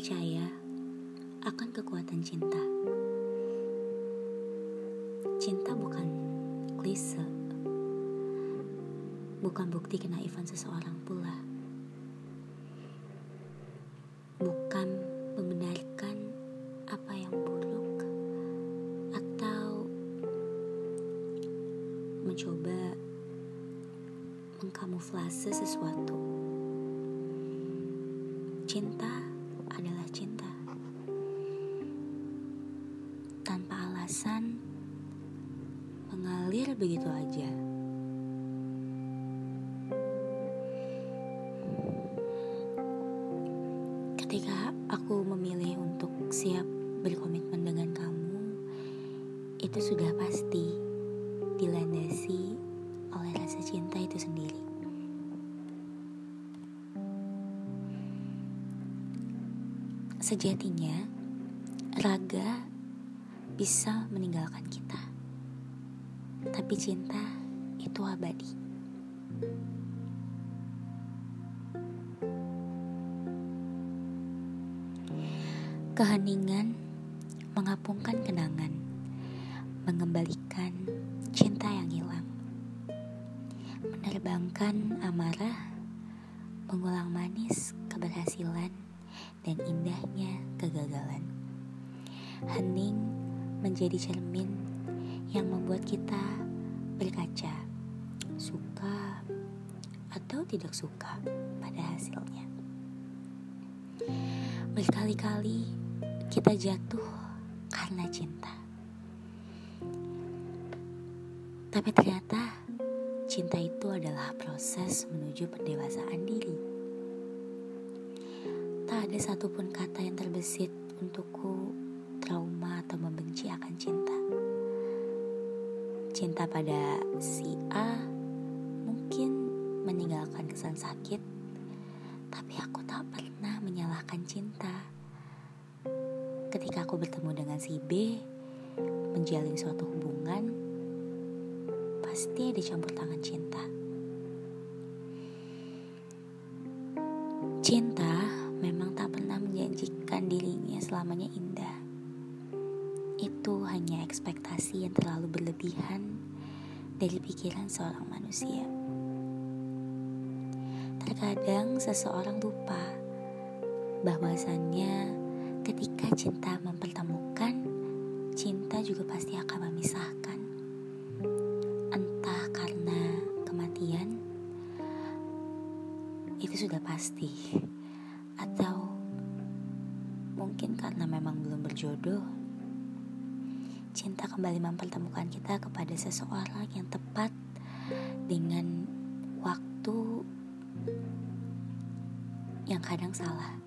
percaya akan kekuatan cinta. Cinta bukan klise, bukan bukti kenaifan seseorang pula, bukan membenarkan apa yang buruk atau mencoba mengkamuflase sesuatu. Cinta begitu aja. Ketika aku memilih untuk siap berkomitmen dengan kamu, itu sudah pasti dilandasi oleh rasa cinta itu sendiri. Sejatinya, raga bisa meninggalkan kita, tapi cinta itu abadi. Keheningan mengapungkan kenangan, mengembalikan cinta yang hilang, menerbangkan amarah, mengulang manis keberhasilan dan indahnya kegagalan. Hening menjadi cermin yang membuat kita berkaca, suka atau tidak suka pada hasilnya. Berkali-kali kita jatuh karena cinta. Tapi ternyata cinta itu adalah proses menuju pendewasaan diri. Tak ada satupun kata yang terbesit untukku trauma atau membenci akan cinta. Cinta pada si A mungkin meninggalkan kesan sakit, tapi aku tak pernah menyalahkan cinta. Ketika aku bertemu dengan si B, menjalin suatu hubungan, pasti ada campur tangan cinta. Cinta memang tak pernah menjanjikan dirinya selamanya indah. Itu hanya ekspektasi yang terlalu berlebihan dari pikiran seorang manusia. Terkadang seseorang lupa bahwasannya ketika cinta mempertemukan, cinta juga pasti akan memisahkan. Entah karena kematian, itu sudah pasti, atau mungkin karena memang belum berjodoh. Cinta kembali mempertemukan kita kepada seseorang yang tepat dengan waktu yang kadang salah.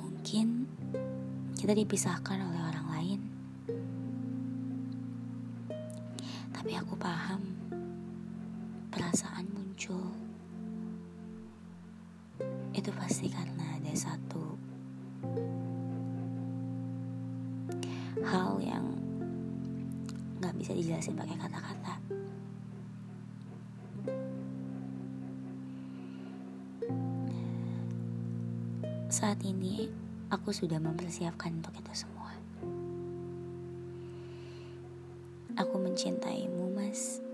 Mungkin kita dipisahkan oleh orang lain. Tapi aku paham perasaan muncul. Itu pasti karena ada satu hal yang nggak bisa dijelasin pakai kata-kata. Saat ini aku sudah mempersiapkan untuk itu semua. Aku mencintaimu, Mas.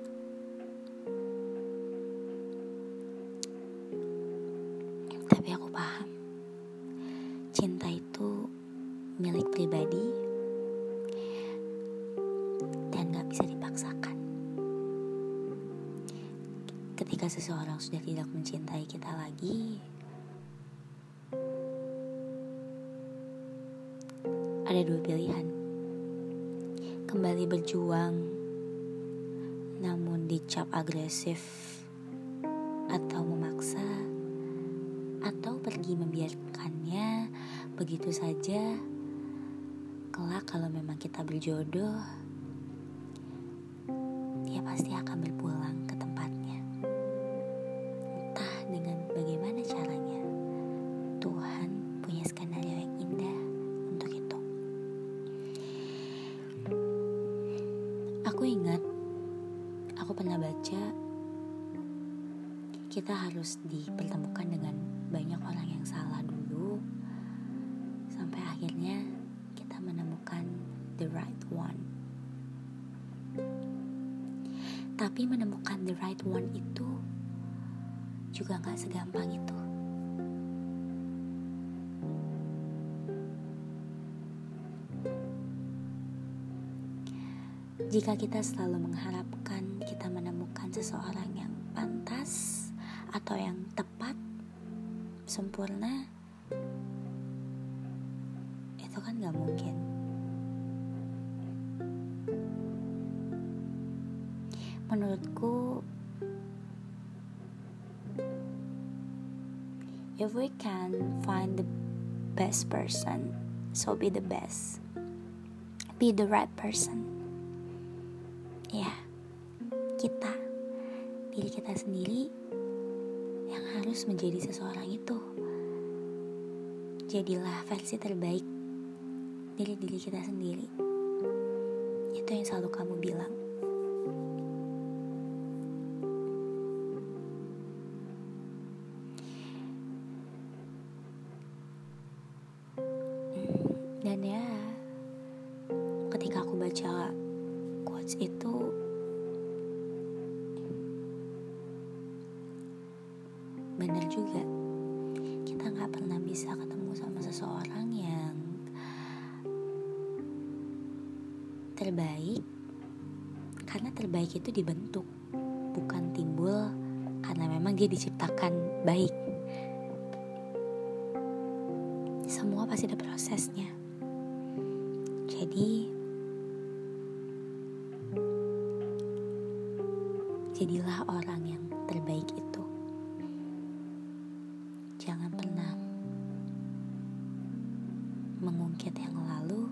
Dipaksakan. Ketika seseorang sudah tidak mencintai kita lagi, ada dua pilihan. Kembali berjuang, namun dicap agresif, atau memaksa, atau pergi membiarkannya begitu saja. Kelak kalau memang kita berjodoh, pasti akan berpulang ke tempatnya. Entah dengan bagaimana caranya, Tuhan punya skenario yang indah untuk itu. Aku ingat, aku pernah baca kita harus dipertemukan dengan banyak orang yang salah dulu sampai akhirnya kita menemukan the right one. Tapi menemukan the right one itu juga gak segampang itu. Jika kita selalu mengharapkan kita menemukan seseorang yang pantas atau yang tepat, sempurna, itu kan gak mungkin. Menurutku, if we can find the best person, so be the best. Be the right person. Ya, kita, diri kita sendiri yang harus menjadi seseorang itu. Jadilah versi terbaik dari diri kita sendiri. Itu yang selalu kamu bilang. Dan ya, ketika aku baca quotes itu benar juga. Kita nggak pernah bisa ketemu sama seseorang yang terbaik karena terbaik itu dibentuk bukan timbul karena memang dia diciptakan baik. Semua pasti ada prosesnya jadi jadilah orang yang terbaik itu. Jangan pernah mengungkit yang lalu,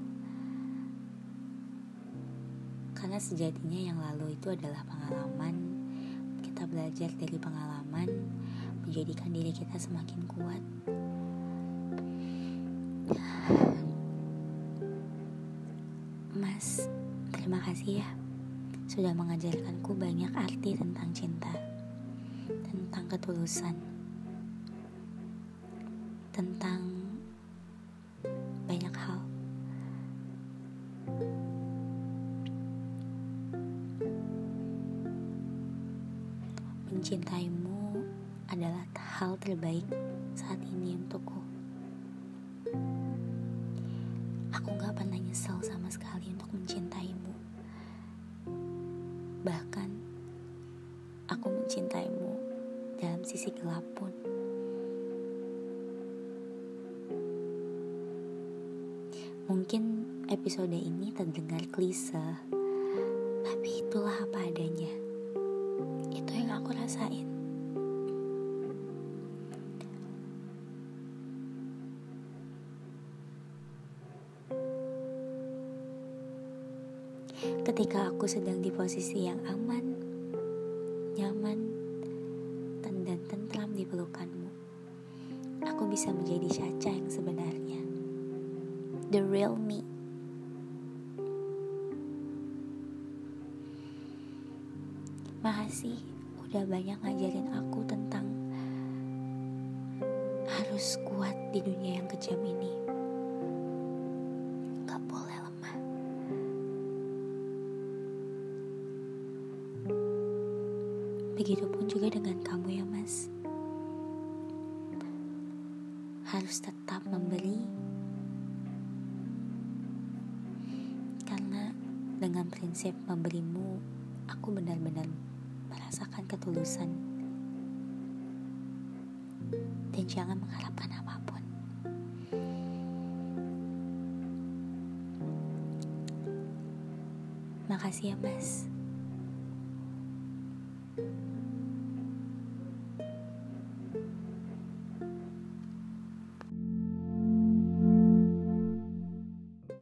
karena sejatinya yang lalu itu adalah pengalaman. Kita belajar dari pengalaman, menjadikan diri kita semakin kuat. Mas, terima kasih ya sudah mengajarkanku banyak arti tentang cinta, tentang ketulusan, tentang banyak hal. Mencintaimu adalah hal terbaik saat Bahkan, aku mencintaimu dalam sisi gelap pun. Mungkin episode ini terdengar klise, tapi itulah apa adanya. Itu yang aku rasain. Ketika aku sedang di posisi yang aman, nyaman, dan tentram di pelukanmu, aku bisa menjadi Caca yang sebenarnya. The real me. Makasih udah banyak ngajarin aku tentang harus kuat di dunia yang kejam ini. Harus tetap memberi. Karena dengan prinsip memberimu, aku benar-benar merasakan ketulusan. Dan jangan mengharapkan apa pun. Makasih ya mas.